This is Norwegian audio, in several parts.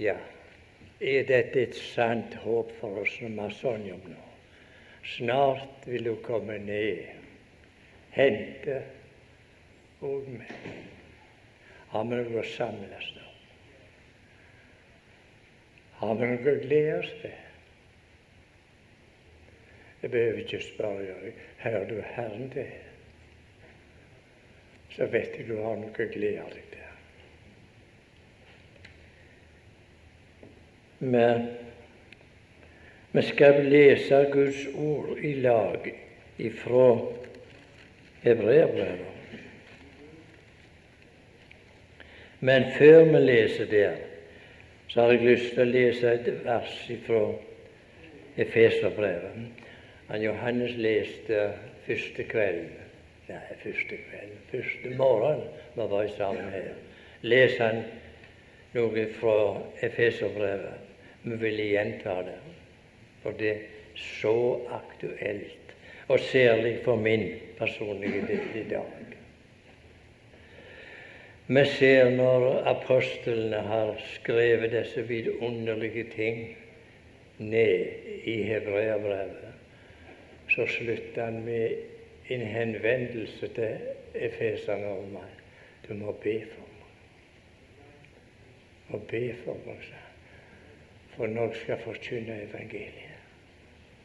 Ja, er dette et sant håp for oss vi har sunget om nå? Snart vil du komme ned, hente og meg. Har vi noe å samles om? Har vi noe å glede oss til? Jeg behøver ikke spørre hører du Herren til, så vet jeg du har noe å glede deg til. Men vi skal lese Guds ord i lag ifra Hebreerbrevet. Men før vi leser der, så har jeg lyst til å lese et vers fra Efeserbrevet. Johannes leste første kveld Nei, første kveld, første morgen vi var sammen her. Leser han noe fra Efeserbrevet. Vi vil gjenta det, for det er så aktuelt, og særlig for min personlige del i dag. Vi ser når apostlene har skrevet disse vidunderlige ting ned i hebreerbrevet, så slutter han med en henvendelse til efeserne om at du må be for meg. Må be for meg, sa For når skal forkynne evangeliet,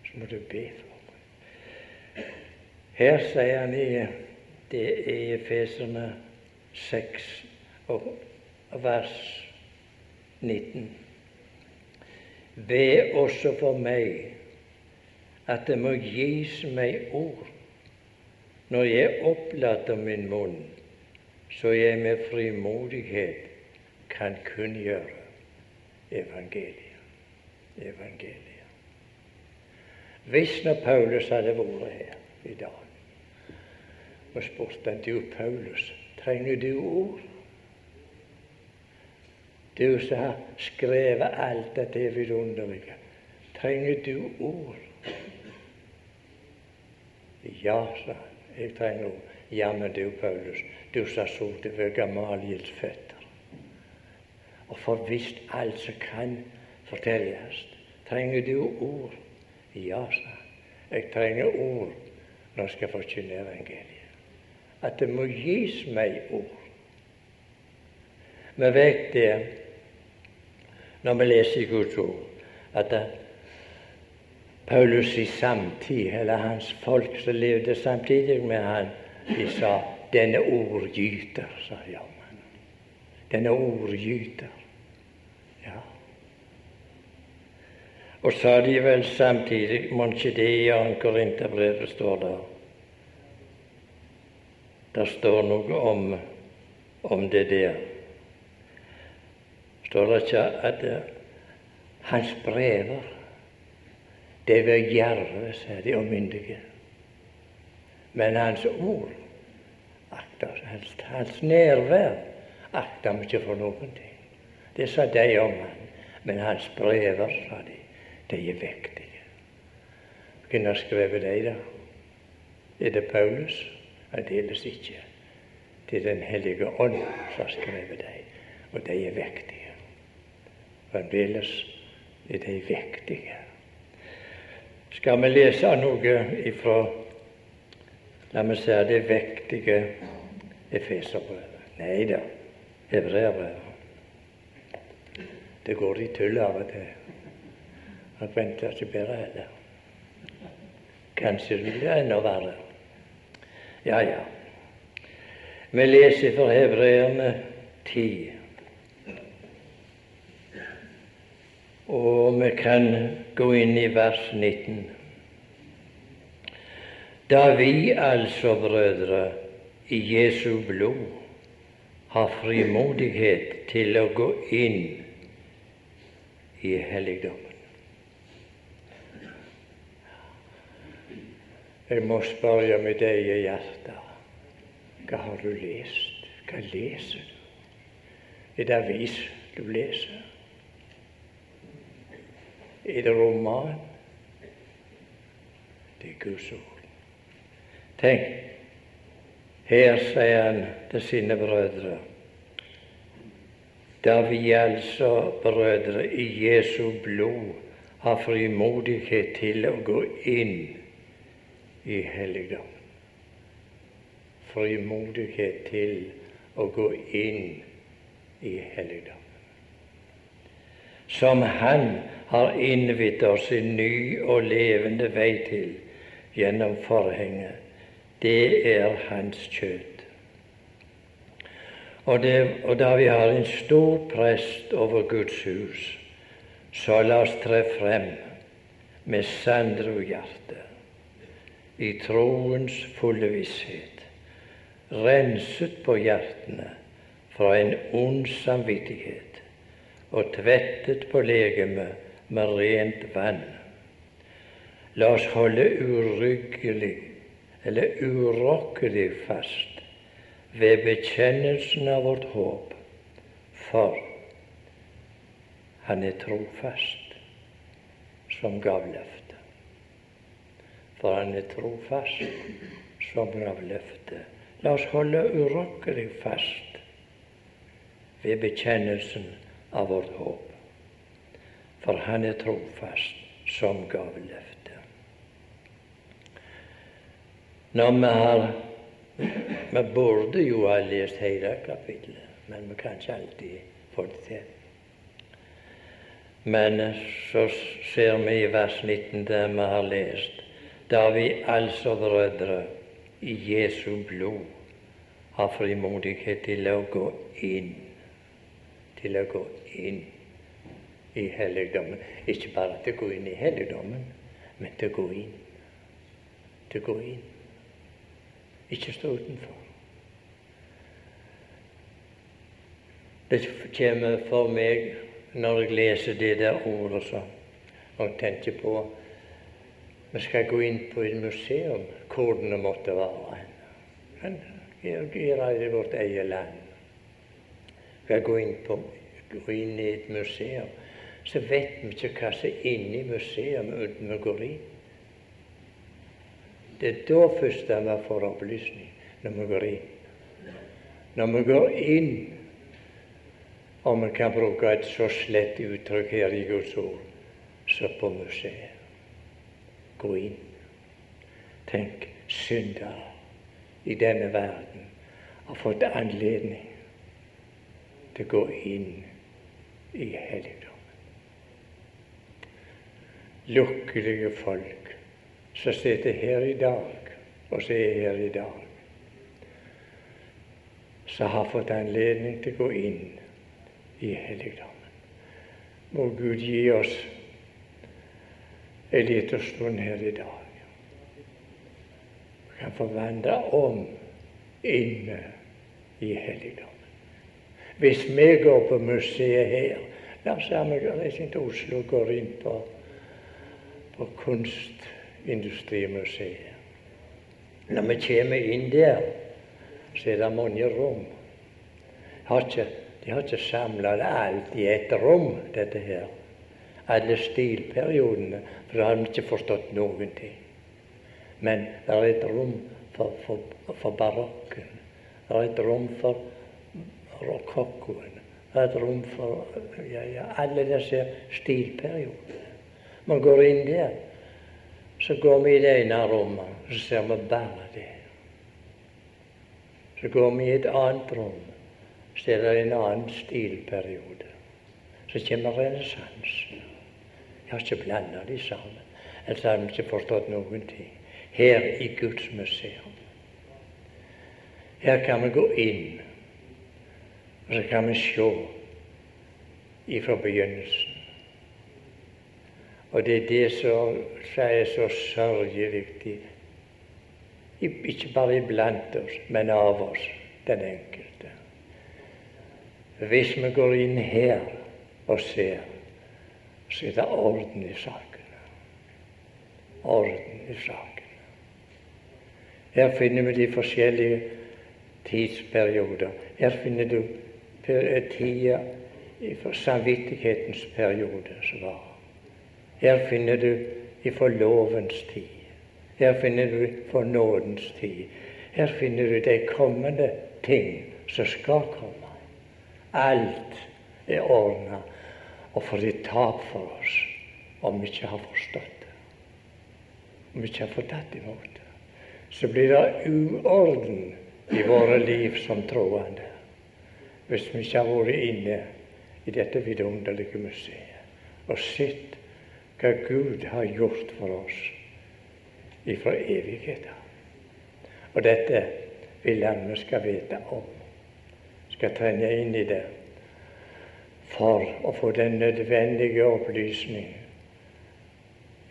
så må du be for meg. Her sier han i det er Efeserne 6 og vers 19. Be også for meg at det må gis meg ord når jeg opplater min munn, så jeg med frimodighet kan kunngjøre evangeliet. Evangeliet. Hvis når Paulus hadde vært her i dag og spurte han du, Paulus, trenger du ord? Du som har skrevet alt dette vidunderlige, trenger du ord? Ja, sa han, jeg trenger ord. Jammen du, Paulus, du som har sittet ved Gamaliels føtter og forvisst alt som kan fortelles. Trenger du ord? Ja, sa han. Jeg trenger ord når jeg skal forkynne evangeliet. At det må gis meg ord. Vi vet det når vi leser i Guds ord, at Paulus i samtid, eller hans folk som levde samtidig med han, de sa 'denne ordgyter', sa de om han. Denne ordgyter. Og sa de vel samtidig Mon ikke det i 2. Står der? Der står noe om, om det der. Står det ikke at uh, hans brever det var djerve, sa de, og myndige. Men hans ord akta, hans, hans nærvær akta vi ikke for noen ting. Det sa de om han. Men hans brever, sa de, de er vektige. Hvem har skrevet dem, da? Er det Paulus? Aldeles ikke. Det er Den hellige ånd som har skrevet dem, og de er vektige. Fremdeles er de vektige skal vi lese noe ifra La meg si det vektige Efeserbrevet. Nei da, Hebreabrevet. Det går i tull av og til. Man venta ikke bedre heller. Kanskje det blir enda verre. Ja, ja. Vi leser for Hebreerne 10. Og vi kan gå inn i vers 19. Da vi altså, brødre, i Jesu blod har frimodighet til å gå inn i helligdommen. Jeg må spørre mitt eget hjerte hva har du lest? Hva leser du? Er det avis du leser? Er det roman? Det er Guds ord. Tenk, her sier han til sine brødre da vi altså, brødre, i Jesu blod har frimodighet til å gå inn i helligdom. Frimodighet til å gå inn i helligdom. Som Han har innvidd oss en ny og levende vei til gjennom forhenget. Det er Hans kjøtt. Og, det, og da vi har en stor prest over Guds hus, så la oss tre frem med sandruhjerte, i troens fulle visshet, renset på hjertene fra en ond samvittighet og tvettet på legemet med rent vann. La oss holde uryggelig eller urokkelig fast ved bekjennelsen av vårt håp, for han er trofast som gav løftet. For han er trofast som gav løftet. La oss holde urokkelig fast ved bekjennelsen av vårt håp. For han er trofast som gav løftet. Når vi har Vi burde jo ha lest hele kapittelet, men vi kan ikke alltid få det til. Men så ser vi i vers 19 der vi har lest da vi altså, brødre, i Jesu blod har frimodighet til å gå inn til å gå inn i helligdommen. Ikke bare til å gå inn i helligdommen, men til å gå inn. Til å gå inn. Ikke stå utenfor. Det kommer for meg når jeg leser det der ordet så, og tenker på vi skal gå inn på et museum, hvor det måtte være. Men gjøre det i vårt eget land skal gå inn, på, gå inn i et museum, så vet vi ikke hva som er inne i museet uten vi går inn. Det er da først vi får opplysning, når vi går inn. Når vi går inn, om vi kan bruke et så slett uttrykk her i Guds ord, så på museet. Gå inn. Tenk, syndere i denne verden har fått anledning til å gå inn i helligdommen. Lukkelige folk som sitter her i dag, og som er her i dag, som har fått anledning til å gå inn i helligdommen. Må Gud gi oss en liten stund her i dag. Vi kan få vandre om inne i helligdommen. Hvis vi går på museet her La oss si vi reiser til Oslo og går inn på, på Kunstindustrimuseet. Når vi kommer inn der, så er det mange rom. Har ikke, de har ikke samla alt i ett rom, dette her. Alle stilperiodene, for da har vi ikke forstått noen ting. Men det er et rom for, for, for barokken. Det er et rom for rokokkoen. Et rom for ja, ja, alle disse stilperiodene. Man går inn der, så går vi i det ene rommet, så ser vi bare det. Så går vi i et annet rom, så er det en annen stilperiode. Så kommer renessansen. Jeg har ikke blanda de sammen. Ellers har vi ikke forstått noen ting. Her i Guds museum. Her kan vi gå inn og så kan vi se ifra begynnelsen. Og det er det som er så sørgelig, ikke bare iblant oss, men av oss, den enkelte. Hvis vi går inn her og ser, så er det orden i sakene. Orden i sakene. Her finner vi de forskjellige tidsperioder. Her finner du tida for samvittighetens periode som var. Her finner du ifra lovens tid. Her finner du for nådens tid. Her finner du de kommende ting som skal komme. Alt er ordna, og for det tap for oss om vi ikke har forstått det. Om vi ikke har fått tatt imot det. Så blir det uorden i våre liv som troende hvis vi ikke har vært inne i dette vidunderlige museet og sett hva Gud har gjort for oss ifra evigheten. Og dette vil han vi skal vite om. Skal trenge inn i det for å få den nødvendige opplysning.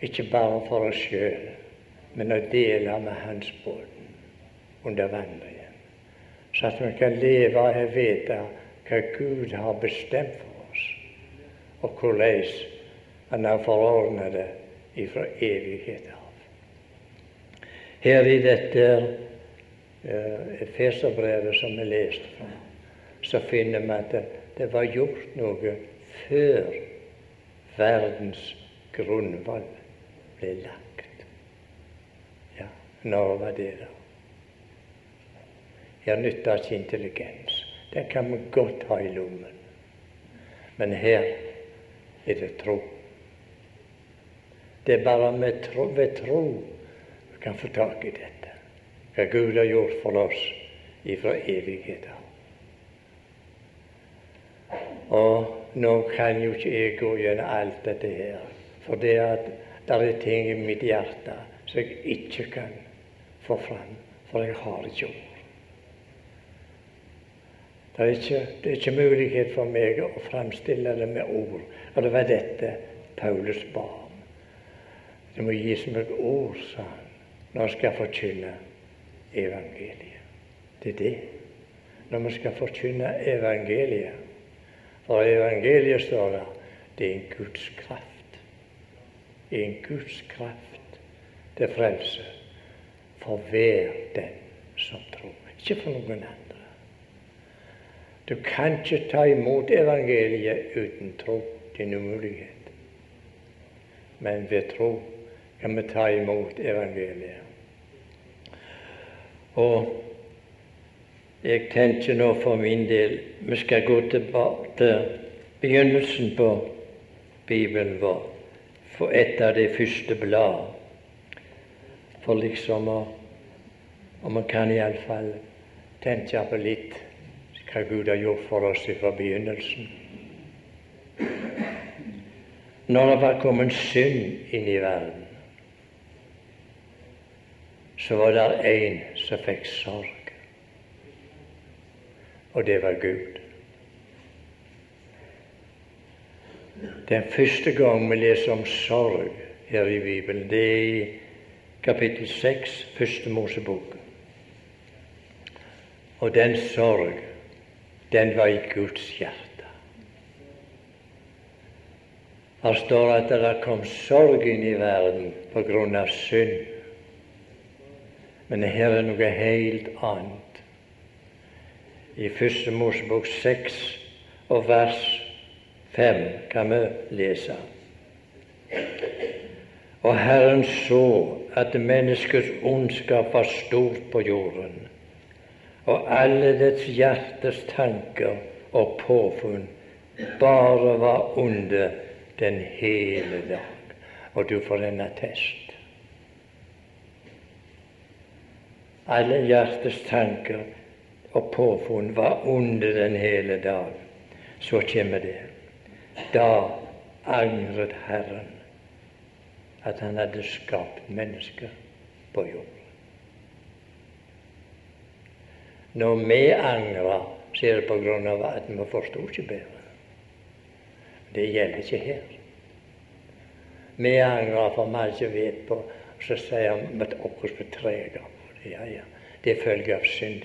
Ikke bare for oss sjøl, men å dele med Hans båten under vandringen. Så at vi kan leve og vite hva Gud har bestemt for oss, og hvordan Han har forordnet det ifra evighet av. Her i dette uh, Efeserbrevet som vi leste fra, så finner vi at det, var gjort noe før verdens grunnvoll ble lagt. Ja, når var det, da? Her nytter ikke intelligens. Den kan vi godt ha i lommen. Men her er det tro. Det er bare med tro, ved tro vi kan få tak i dette, hva Gud har gjort for oss ifra evigheten. Og nå kan jo ikke jeg gå gjennom alt dette her, for det at det er ting i mitt hjerte som jeg ikke kan få fram, for jeg har ikke ord. Det er, ikke, det er ikke mulighet for meg å framstille det med ord. Og det var dette Paulus ba om. Det må gis meg ord, sa han, når jeg skal forkynne evangeliet. Det er det. Når vi skal forkynne evangeliet, for evangeliet står det det er en Guds kraft. En Guds kraft til frelse for hver den som tror. Ikke for noen andre. Du kan ikke ta imot evangeliet uten tro. Det er en umulighet. Men ved tro kan vi ta imot evangeliet. Og jeg tenker nå for min del vi skal gå tilbake til begynnelsen på Bibelen vår, for et av de første blad. For liksom å Og man kan iallfall tenke på litt hva Gud har gjort for oss fra begynnelsen. Når det var kommet synd inn i verden, så var det en som fikk sorg og det var Gud. Den første gang vi leser om sorg her i Bibelen, det er i kapittel 6, første Mosebok. Og den sorg, den var i Guds hjerte. Her står at det kom sorg inn i verden på grunn av synd. Men her er noe helt annet i Første Mosebok 6 og vers 5 kan vi lese. Og Herren så at menneskets ondskap var stort på jorden, og alle dets hjertes tanker og påfunn bare var onde den hele dag. Og du får en attest. Alle hjertes tanker og påfunn var onde den hele dag. Så kommer det. Da angret Herren at han hadde skapt mennesker på jorden. Når vi angrer, så er det på grunn av at vi forsto ikke bedre. Det gjelder ikke her. Vi angrer for vi ikke vet på, så sier vi at vi er trege. Ja, ja. Det følger av synd.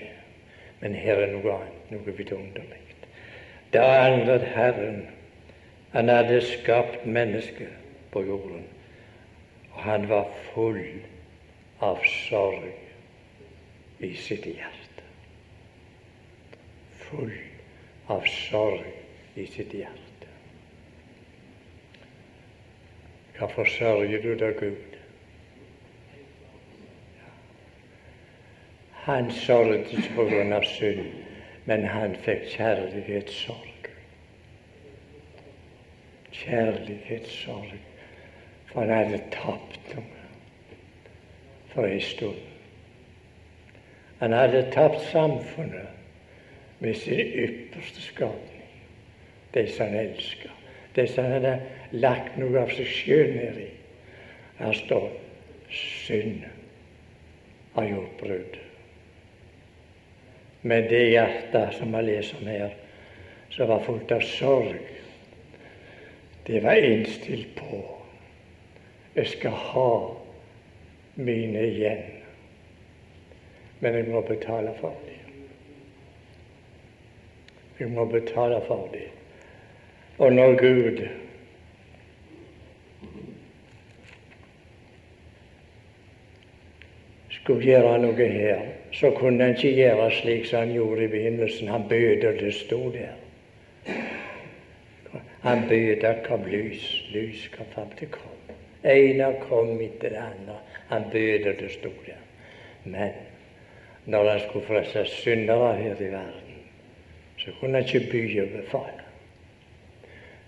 Men her er noe annet, noe vidunderlig. Da angret Herren. Han hadde skapt mennesket på jorden, og han var full av sorg i sitt hjerte. Full av sorg i sitt hjerte. Hvorfor sørger du da, Gud? Han sørget av synd, men han fikk kjærlighetssorg. kjærlighetssorg, for han hadde tapt noe for en stund. Han hadde tapt samfunnet med sin ypperste skapning, de som han elsker. de som han hadde lagt noe av seg sjøl ned i. Her står synd har gjort brudd. Men det hjertet som vi leser om her, som var fullt av sorg, det var innstilt på jeg skal ha mine igjen, men jeg må betale for det. Jeg må betale for det. Og når Gud skulle gjøre noe her, så kunne han ikke gjøre slik som han gjorde i begynnelsen. Han bød, og det sto der. Han bød at kom lys, lys kom fram. til kom. Ene kom etter det andre. Han bød, og det sto der. Men når han skulle frelse syndere her i verden, så kunne han ikke by og befale.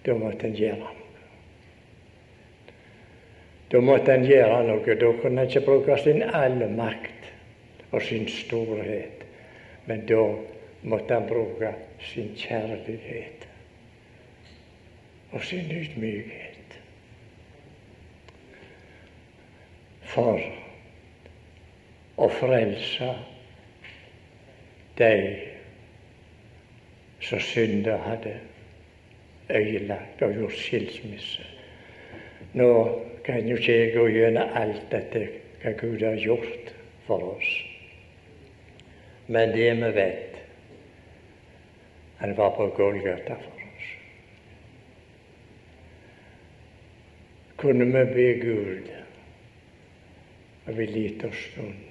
Da måtte han gjøre noe. Da måtte han gjøre noe. Da kunne han ikke bruke sin alle makt og sin storhet. Men da måtte han bruke sin kjærlighet og sin ydmykhet. For å frelse de som synder hadde øyelagt og gjort skilsmisse. Nå kan jo ikke jeg gå gjennom alt dette hva Gud har gjort for oss. Men det vi vet Han var på Golgata for oss. Kunne vi be Gud og vi liten stund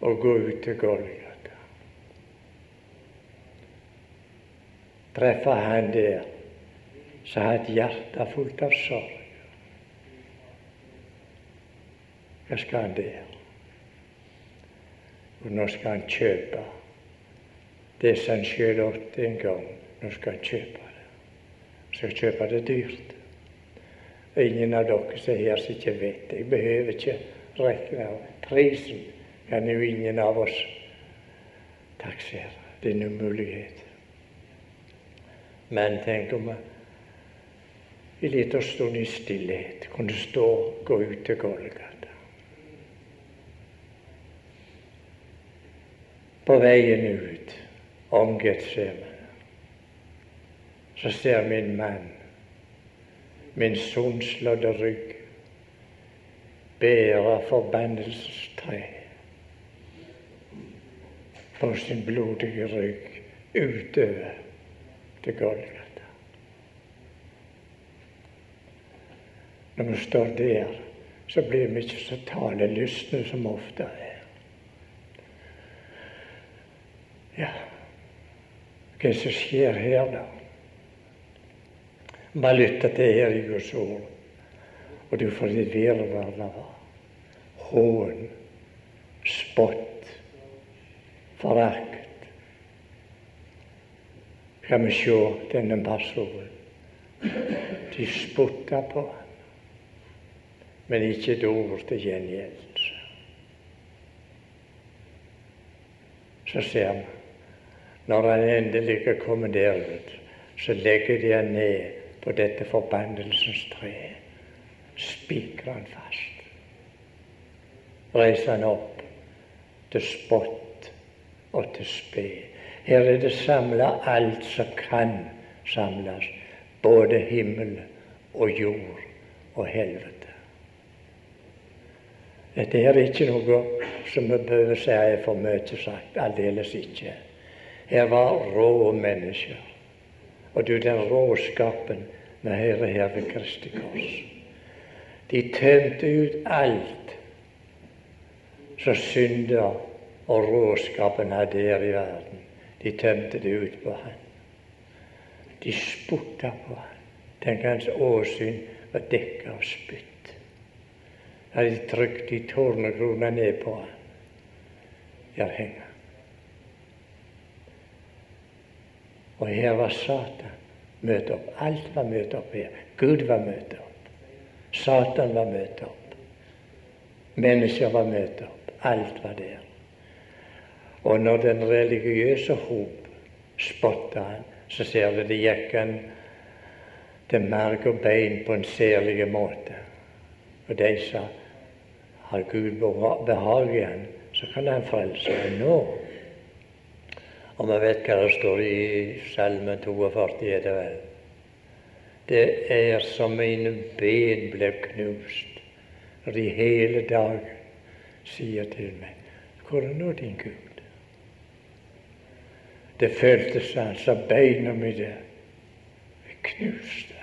og gå ut til Golgata. Treffe Han der som har et hjerte fullt av sorg. Hva skal han der? Og nå skal han kjøpe det som han sjøl opp en gang. Nå skal han kjøpe det. Han skal kjøpe det dyrt. Og ingen av dere som er her som ikke vet det. Jeg behøver ikke regne prisen. Kan jo ingen av oss taksere. Det er en umulighet. Men tenk om vi en liten stund i stillhet kunne stå og gå ut til Golgata. På veien ut om Getsemane så ser min mann, min sunnslådde rygg, bære forbannelsestre på sin blodige rygg utover til Golgata. Når vi står der, så blir vi ikke så talelystne som ofte er. Ja, hva som skjer her, da? Bare lytte til her i Guds ord, og du får et virvar av hån, spott, forakt. Skal vi se denne personen? De spotta på ham men ikke et ord til gjengjeldelse. Så ser vi når han endelig er kommet der ut, så legger de han ned på dette forbannelsens tre. Spikrer han fast. Reiser han opp til spott og til spe. Her er det samla alt som kan samles, både himmel og jord og helvete. Dette er ikke noe som vi behøver si er for mye sagt. Aldeles ikke. Her var rå mennesker. Og du, den råskapen med Herre her ved Kristi Kors. De tømte ut alt som synder og råskapen hadde her i verden. De tømte det ut på han. De spotta på han. Tenk hans åsyn var dekket av spytt hadde trykt de tårnekronene ned på han. Der henger Og her var Satan møtt opp. Alt var møtt opp her. Gud var møtt opp. Satan var møtt opp. Mennesker var møtt opp. Alt var der. Og når den religiøse hop spotta han, så ser vi det gikk han til marg og bein på en særlig måte. Og de sa har Gud behag i han, så kan han frelse ham nå. Og vi vet hva det står i Salme 42, er det vel. Det er som mine ben ble knust når de hele dagen sier til meg Hvor er nå din Gud? Det føltes altså beina mine knuste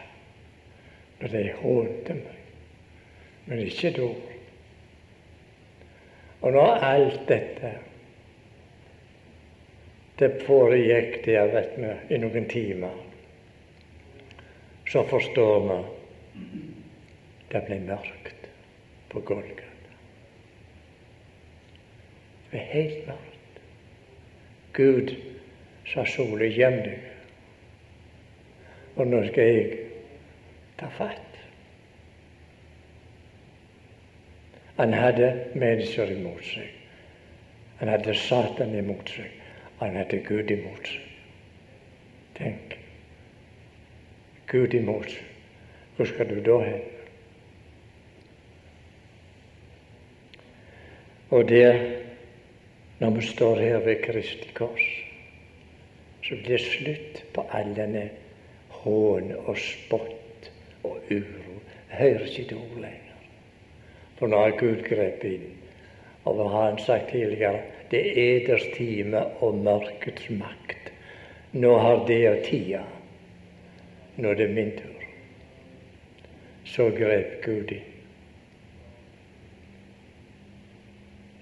når de hånte meg, men ikke ord. Og når alt dette det foregikk der vet vi, i noen timer. Så forstår vi det ble mørkt på Golgata. Det ble helt mørkt. Gud sa sola gjem deg, og nå skal jeg ta fatt. Han hadde mennesker imot seg. Han hadde Satan imot seg. Han hadde Gud imot. Tenk. Gud imot. Hvor skal du da hen? Og der, når vi står her ved Kristi kors, så blir det slutt på all denne hån og spott og uro. Jeg hører ikke et ord lenger. For nå har Gud grepet inn. Og hva har han sagt tidligere? Det er eders time og mørkets makt. Nå har det og tida. Nå er det min tur. Så grep Gud inn.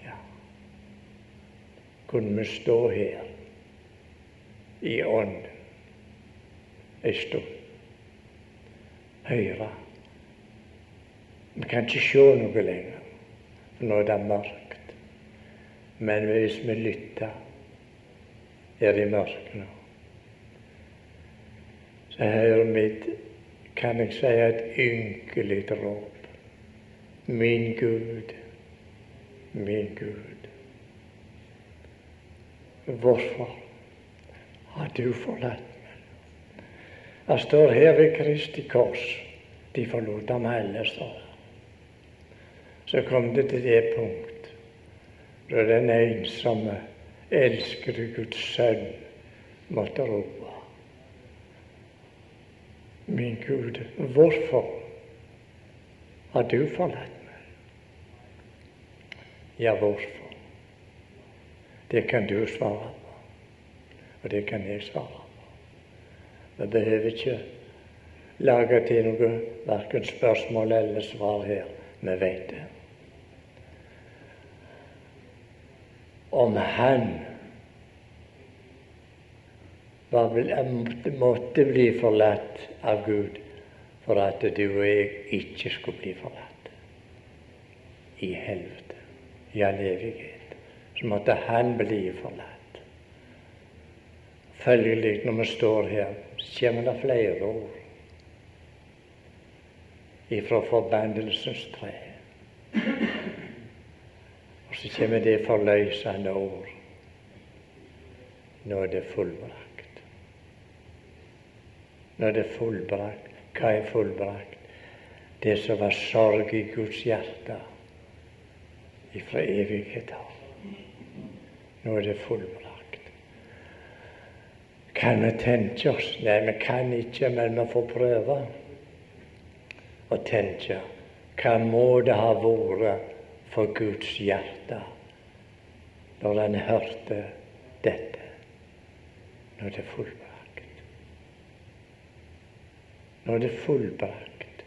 Ja. Kunne vi stå her i ånd ei stund, høre Vi kan ikke se noe lenger, for nå er det mørkt. Men hvis vi lytter, er det mørkt nå. Så hører mitt, kan jeg si, et ynkelig råp. Min Gud, min Gud. Hvorfor har du forlatt meg? Jeg står her ved Kristi kors. De forlot ham alle, står det. Så kom det til det punkt da den ensomme, elskede Guds sønn måtte rope. Min Gud, hvorfor har du forlatt meg? Ja, hvorfor? Det kan du svare på, og det kan jeg svare på. Vi behøver ikke lage til noe verken spørsmål eller svar her. Vi vet det. Om han måtte bli forlatt av Gud for at du og jeg ikke skulle bli forlatt i helvete, i all evighet. Så måtte han bli forlatt. Følgelig, når vi står her, så kommer det flere ord ifra forbannelsens tre så kommer det forløsende ord. Nå er det fullbrakt. Nå er det fullbrakt. Hva er fullbrakt? Det som var sorg i Guds hjerte ifra evighet av. Nå er det fullbrakt. Kan vi tenke oss? Nei, vi kan ikke, men vi får prøve å tenke. Hva må det ha vært for Guds hjerte når han hørte dette. Når det er fullbrakt. Når det er fullbrakt.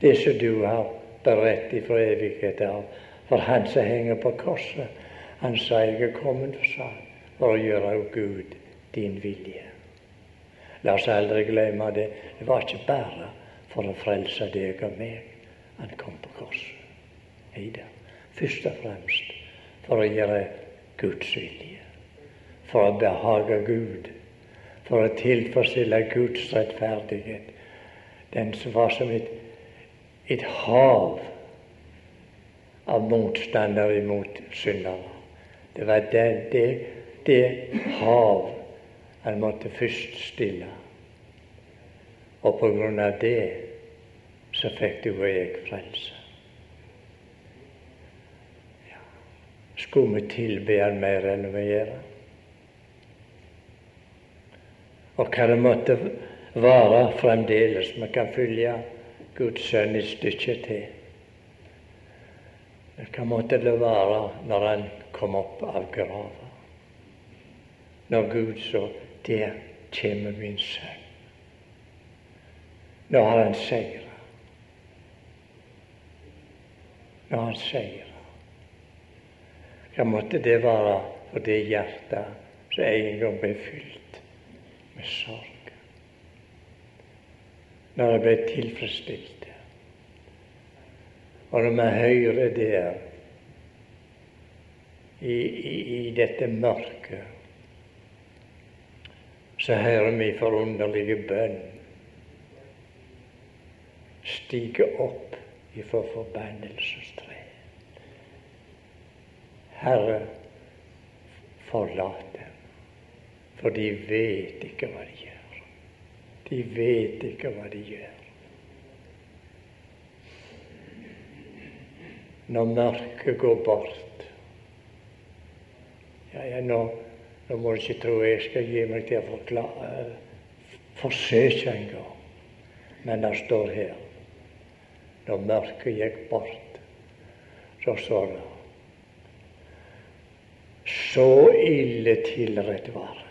Det som du har beredt ifra evighet av. For han som henger på korset, han sa jeg er kommet for å gjøre Gud din vilje. La oss aldri glemme det. Det var ikke bare for å frelse deg og meg han kom på korset. Hei da først og fremst for å gjøre Guds vilje. For å behage Gud. for å tilfredsstille Guds rettferdighet. Den som var som et, et hav av motstandere imot syndere. Det var det, det, det hav han måtte først stille. Og på grunn av det så fikk du og jeg frelse. Skulle vi tilbe Han mer enn vi gjør? Og hva det måtte være fremdeles. Vi kan følge Guds sønn et stykke til. Hva måtte det være når han kom opp av grava? Når Gud så Der kommer min sønn. Nå har han seira. Nå har han seira. Hva måtte det være for det hjertet som en gang ble fylt med sorg? Når jeg ble tilfredsstilt. Og når vi hører der i, i, i dette mørket, så hører vi forunderlige bønn stige opp ifra forbannelsestre. Herre, forlat dem, for de vet ikke hva de gjør. De vet ikke hva de gjør. Når mørket går bort ja, ja, nå, nå må du ikke tro jeg skal gi meg til å forklare, forsøke en gang, men det står her når mørket gikk bort, så står det Så ille tilrett var han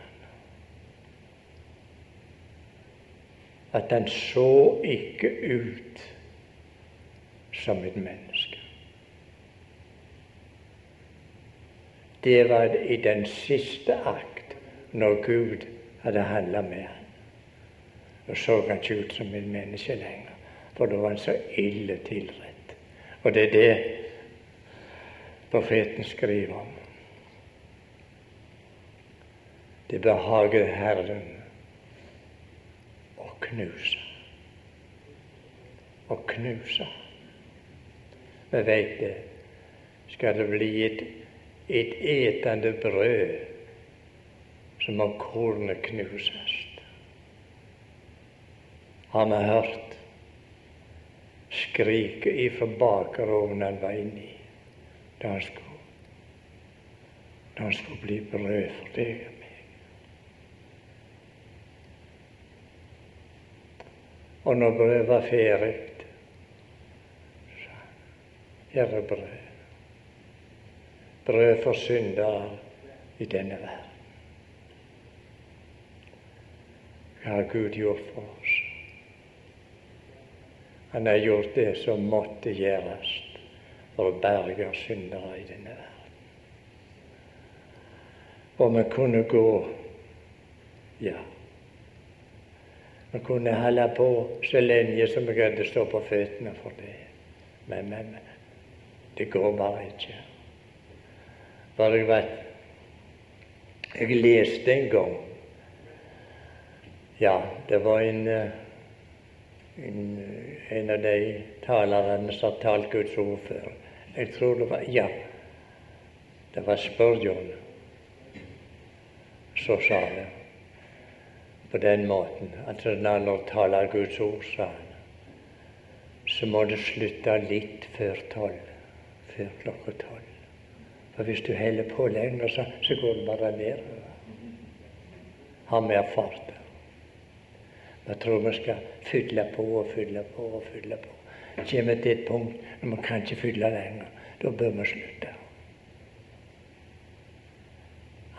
at han så ikke ut som et menneske. Det var i den siste akt, når Gud hadde handla med han. Da så han ikke ut som et menneske lenger for da var han så ille tilrett. Og det er det profeten skriver om. Det behager Herren å knuse. Å knuse. Vi veit det. Skal det bli et, et etende brød, så må kornet knuses. Har hørt skrike ifra bakerovnen han var inne i da han skulle, da han skulle bli brød for deg og når brødet var ferdig, sa her er brød. Brød for syndere i denne verden. Hva har Gud gjort for oss? Han har gjort det som måtte gjøres for å berge syndere i denne verden. Og vi kunne gå ja. Vi kunne holde på så lenge som jeg hadde stå på føttene for det. Men, men det går bare ikke. For jeg vet Jeg leste en gang Ja, det var en en av de talerne som har talt Guds ord før. Jeg tror det var Ja, det var Spurgeon som sa det på den måten. At når han taler Guds ord, sa han, så må du slutte litt før tolv. Før klokka tolv. For hvis du holder på lenger, så, så går det bare nedover. Har vi erfart det. Jeg tror vi skal fylle på og fylle på og fylle på. Kommer til et punkt når vi kan ikke fylle lenger. Da bør vi slutte.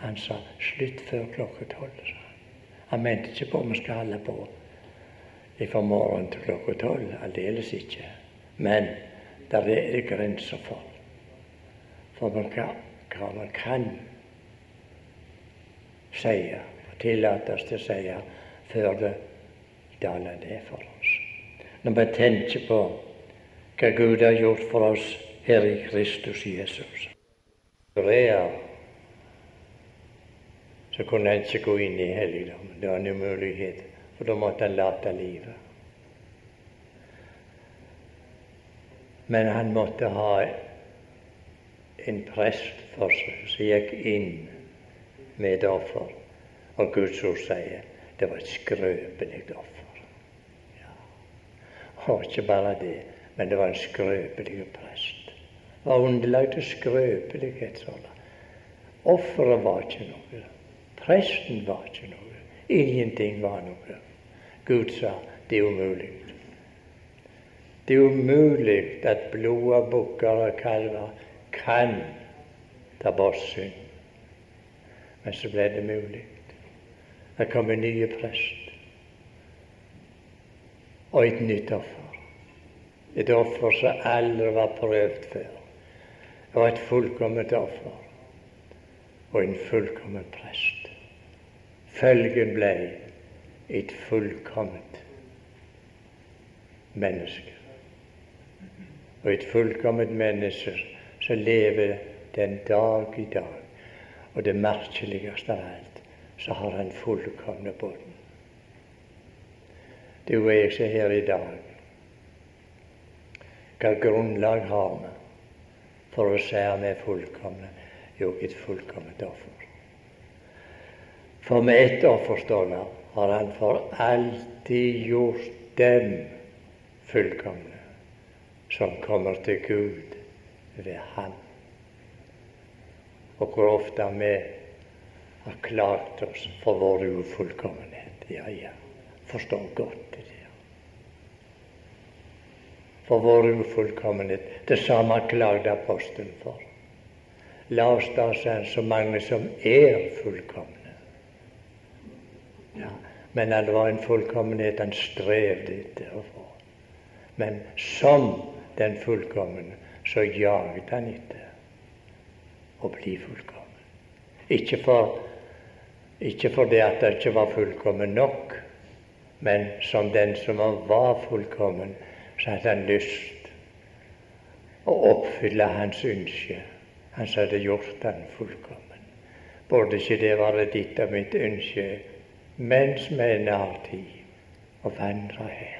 Han sa 'slutt før klokka tolv'. Han mente ikke på om vi skal holde på fra morgen til klokka tolv. Aldeles ikke. Men der er det grenser for. For hva man kan si og tillates til å si før det daler det for oss. Når vi tenker på hva Gud har gjort for oss her i Kristus Jesus. Korea, så kunne han ikke gå inn i helligdommen. Det var en umulighet, for da måtte han late livet. Men han måtte ha en prest for seg som gikk inn med et offer. Og Guds ord sier det var et skrøpelig offer. Ja. Og ikke bare det, men det var en skrøpelig prest. Det var underlagt til skrøpelighet. Offeret var ikke noe. Presten var ikke noe. Ingenting var noe. Gud sa det er umulig. Det er umulig at blod av bukker og kalver kan ta bort synd. Men så ble det mulig. Det kom en ny prest og et nytt offer. Et offer som aldri var prøvd før. Det var et fullkomment offer og en fullkommen prest. Følgen ble et fullkomment menneske. Og et fullkomment menneske som lever den dag i dag. Og det merkeligste av alt så har han fullkomne bånd. Du og jeg som er her i dag, hva grunnlag har vi for å si vi er fullkomne? Jo, et fullkomment offer. For med ett offer, står det, har han for alltid gjort dem fullkomne som kommer til Gud ved Han. Og hvor ofte vi har klagt oss for vår ufullkommenhet. Ja, ja, forstår godt det. For vår ufullkommenhet. Det samme klagde apostelen for. La oss da, så mange som er fullkomne. Men det var en fullkommenhet han strevde etter å få. Men som den fullkomne, så jaget han etter å bli fullkommen. Ikke for ikke fordi at det ikke var fullkommen nok, men som den som var fullkommen, så hadde han lyst å oppfylle hans ønske. Han som hadde gjort han fullkommen. Burde ikke det være ditt og mitt ønske mens vi ennå har tid, å vandre her?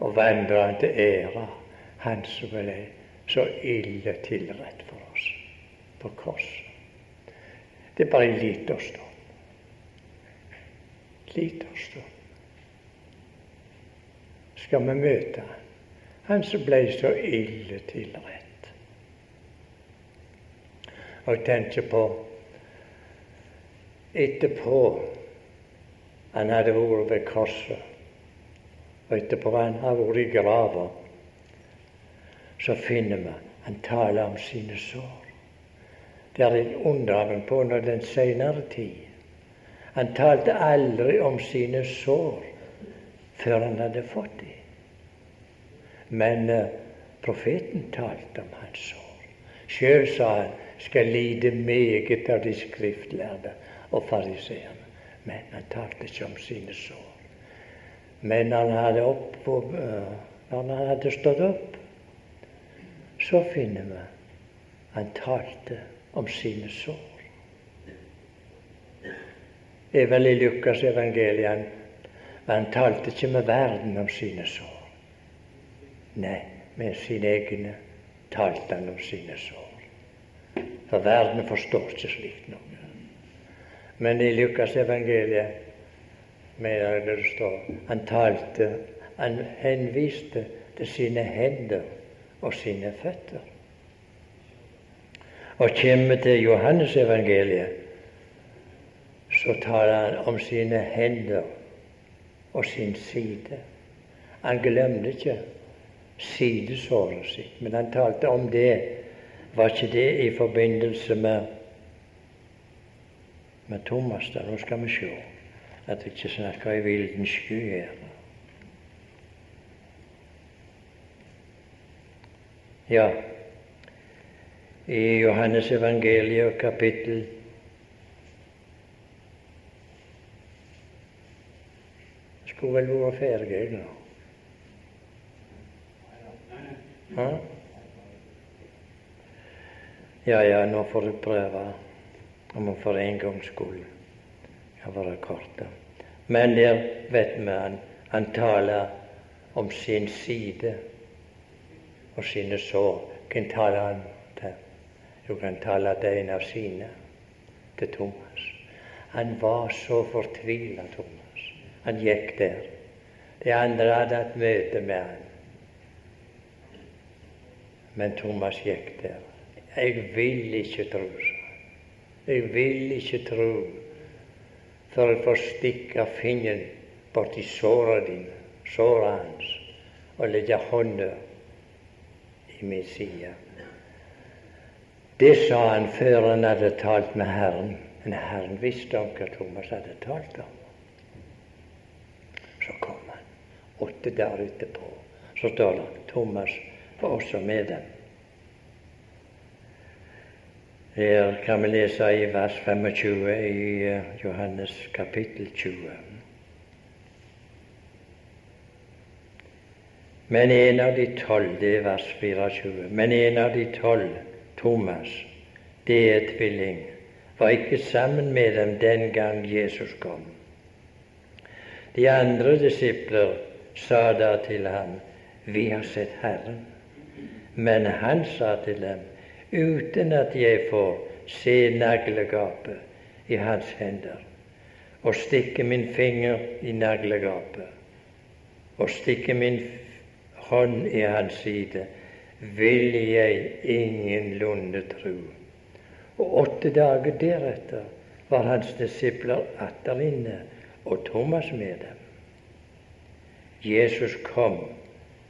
Å vandre til ære Han som ble så ille tilrett for oss på korset. Det er bare en liten stund. Liten stund. Skal vi møte han, han som ble så ille tilrett. Og jeg tenker på etterpå han hadde vært ved korset, og etterpå han har vært i grava, så finner vi han taler om sine sår. Det er en undring på når den senere tid. Han talte aldri om sine sår før han hadde fått dem. Men uh, profeten talte om hans sår. Sjøl sa han skal lide meget av de skriftlærde og fariseerne. Men han talte ikke om sine sår. Men når han hadde, opp, uh, når han hadde stått opp, så finner vi han talte om sine sår. Det er vel i Lukas evangeliet men han talte ikke med verden om sine sår. Nei, med sine egne talte han om sine sår. For verden forstår ikke slikt noe. Men i Lukas evangeliet mener jeg det står han talte Han henviste til sine hender og sine føtter. Og kommer til Johannes evangeliet, så taler han om sine hender og sin side. Han glemte ikke sidesåret sitt, men han talte om det. Var ikke det i forbindelse med, med Thomas? da? Nå skal vi se at vi ikke snakker i vilden sky her. Ja, i Johannes evangeliet kapittel Skulle vel vært ferdig nå. Ja? ja, ja, nå får du prøve. Om han for en gangs skyld kan være korte. Men der vet vi han, han taler om sin side og sine sår. Hvem taler han til? Jo, han taler til en av sine, til Thomas. Han var så fortvila, Thomas. Han gikk der. De andre hadde hatt møte med han. Men Thomas gikk der. Jeg vil ikke tro. Jeg vil ikke tro før jeg får stikke fingeren borti såra dine, såra hans, og legge hånda i min side. Det sa han før han hadde talt med Herren. Men Herren visste om hva Thomas hadde talt om. Så kom han. Åtte dager etterpå så står det Thomas var også med dem. Her kan vi lese i vers 25 i eh, Johannes kapittel 20. Men en av de tolv, det er vers 24, men en av de tolv, Thomas, det er tvilling, var ikke sammen med dem den gang Jesus kom. De andre disipler sa da til ham, Vi har sett Herren. Men han sa til dem, uten at jeg får se naglegapet i hans hender, og stikke min finger i naglegapet, og stikke min hånd i hans side, vil jeg ingenlunde tro. Og åtte dager deretter var hans disipler atter inne, og Thomas med dem. Jesus kom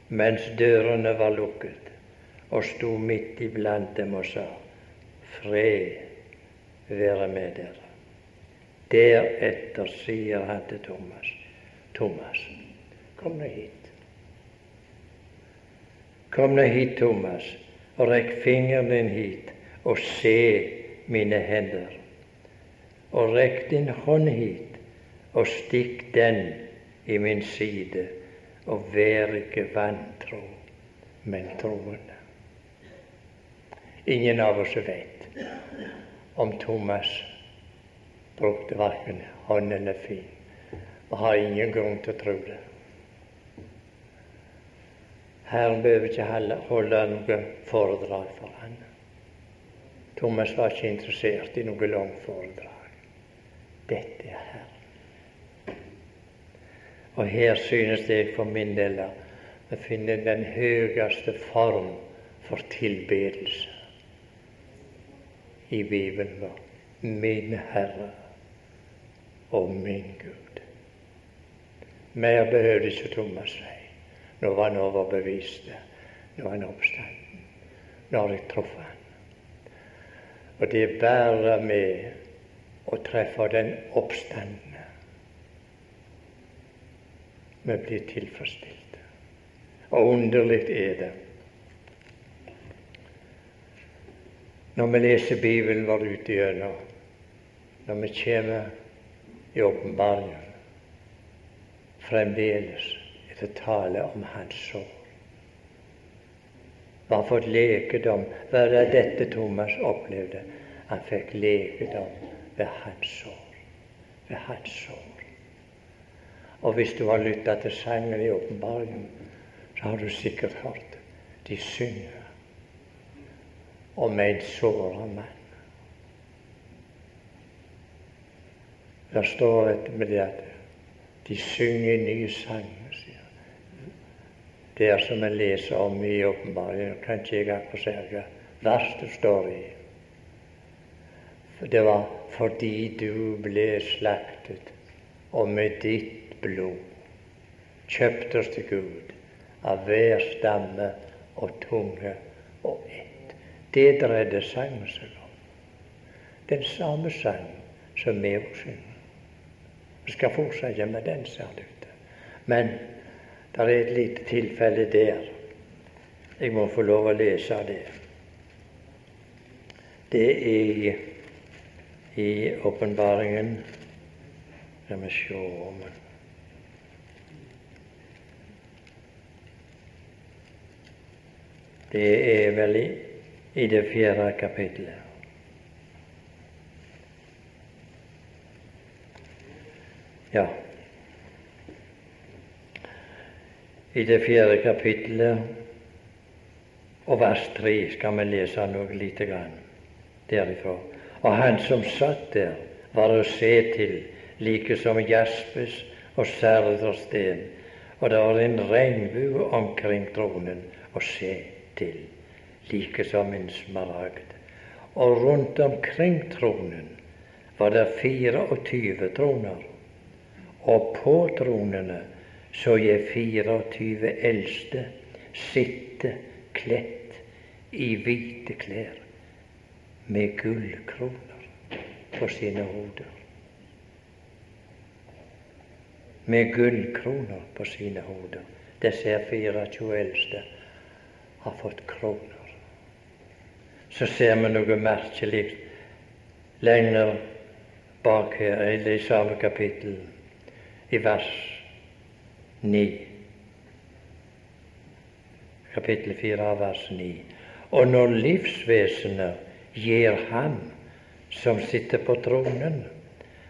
mens dørene var lukket, og sto midt iblant dem og sa:" Fred være med dere. Deretter sier han til Thomas, Thomas, kom nå hit. Kom nå hit, Thomas, og rekk fingeren din hit og se mine hender. Og rekk din hånd hit og stikk den i min side, og vær ikke vantro, men troende. Ingen av oss vet om Thomas brukte verken hånd eller fin, og har ingen grunn til å tro det. Herren behøver ikke holde noe foredrag for han. Thomas var ikke interessert i noe langt foredrag. Dette er Herren. Og her synes jeg for min del vi finner den høyeste form for tilbedelse i Bibelen vår. Min Herre og min Gud. Mer behøvde ikke Thomas si. Nå var han overbevist. Nå var han oppstanden. Nå har jeg truffet han. Og det bærer med å treffe den oppstandende vi blir tilfredsstilt. Og underlig er det når vi leser Bibelen vår ute gjennom, når vi kommer i åpenbaringen, fremdeles er det tale om hans sår. Hva har fått lekedom? er det dette Thomas opplevde? Han fikk lekedom ved hans sår. Ved hans sår. Og hvis du har lytta til sangen i åpenbaringen, så har du sikkert hørt de synger om en såra mann. Der står dette med det at de synger nye sanger, sier han. Det som en leser om i åpenbaringen, kan ikke jeg akkurat hva vers det står i. Det var fordi du ble slaktet, og med ditt blod kjøpte oss til Gud av hver stamme og tunge og ett. Det dreide sangen seg om. Den samme sang som vi også synger. Vi skal fortsette med den, ser det ut Men det er et lite tilfelle der. Jeg må få lov å lese det. Det er i åpenbaringen Skal vi se om Det er vel i, i det fjerde kapitlet. Ja. I det fjerde kapitlet. og vers tre skal vi lese noe lite grann derifra. Og han som satt der, var å se til, like som jaspis og Særet og Sten. og det var en regnbue omkring tronen å se til like som en smaragd. Og rundt omkring tronen var det 24 troner, og på tronene så jeg 24 eldste sitte kledt i hvite klær med gullkroner på sine hoder. Med gullkroner på sine hoder. Disse 24 eldste har fått kroner. Så ser vi noe merkelig lenger bak her, i samme kapittel, i vers 9. Kapittel 4, vers 9. Og når livsvesenet gir Ham som sitter på tronen,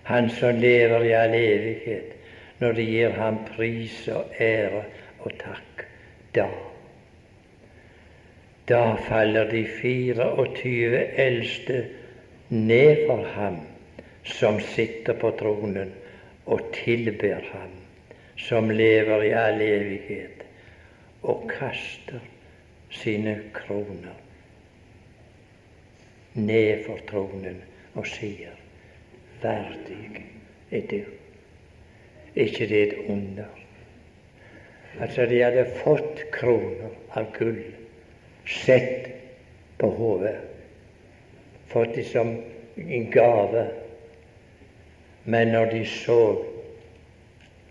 Han som lever i all evighet, når de gir Ham pris og ære og takk, da da faller de 24 eldste ned for ham som sitter på tronen, og tilber ham som lever i all evighet, og kaster sine kroner ned for tronen og sier verdig er du. ikke det et under? Altså, de hadde fått kroner av gull, sett på hodet, fått det som en gave. Men når de så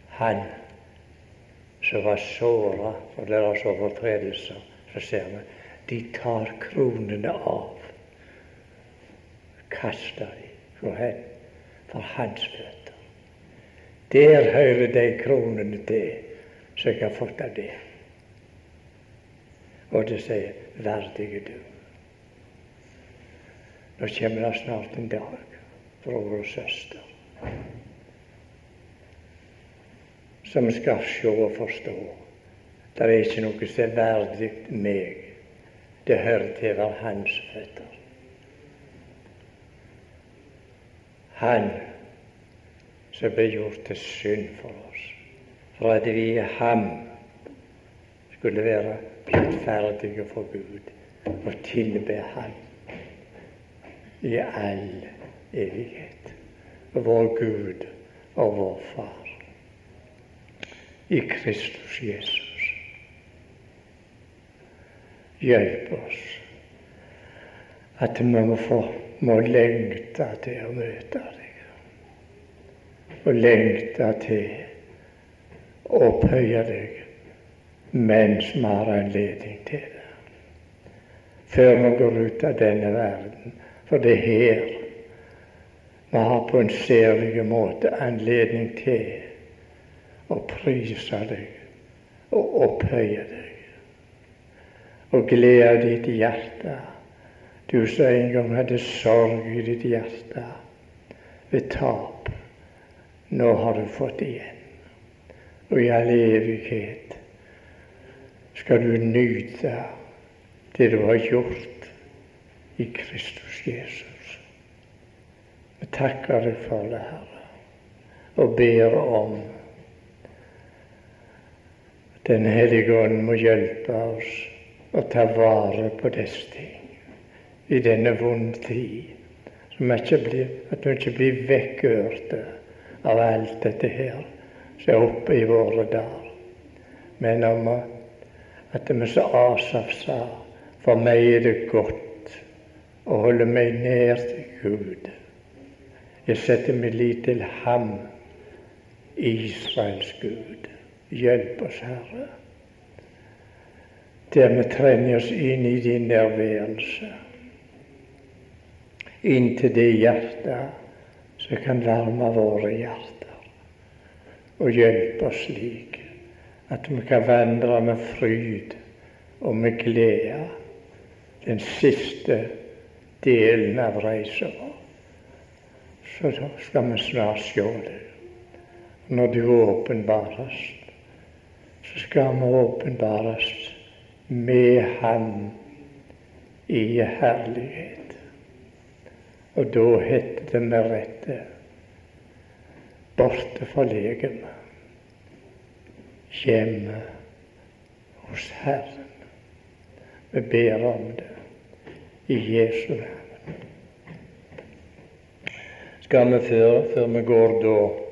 han som var såra for deres overtredelser, så ser vi de tar kronene av Kaster de for, hen, for hans føtter. Der hører de kronene til som jeg har fått av det. Og det sier 'verdige du'. Nå kommer det snart en dag, bror og søster, som skal se og forstå. Det er ikke noe som er verdig meg. Det hører til være hans føtter. Han som ble gjort til synd for oss, for at vi i ham skulle være blitt ferdige for Gud og tilbe Ham i all evighet. Vår Gud og vår Far i Kristus Jesus. Hjelp oss at vi må få må lengte til å møte deg. Og lengte til å opphøye deg mens vi har anledning til det. Før vi går ut av denne verden. For det er her vi har på en særlig måte anledning til å prise deg og opphøye deg og glede ditt hjerte du som en gang hadde sorg i ditt hjerte ved tap. Nå har du fått igjen. Og i all evighet skal du nyte det du har gjort i Kristus Jesus. Vi takker deg for det, Herre, og ber om Den hellige ånd må hjelpe oss å ta vare på disse ting i denne vonde tid. Så vi blir, at vi ikke blir vekkørte av alt dette her som er oppe i våre dager. Men om at vi som Asaf sa, for meg er det godt å holde meg nær til Gud. Jeg setter min lit til Ham, Israels Gud. Hjelp oss, Herre, der vi trenger oss inn i din nærværelse inntil det hjertet som kan varme våre hjerter, og hjelpe oss slik at vi kan vandre med fryd og med glede den siste delen av reisa vår. Så skal vi snart sjå det. Når du åpenbares, så skal vi åpenbares med Han i herlighet. Og da heter det med rette borte fra legemet, hjemme hos Herren. Vi ber om det i Jesu navn. Skal vi før, før vi går da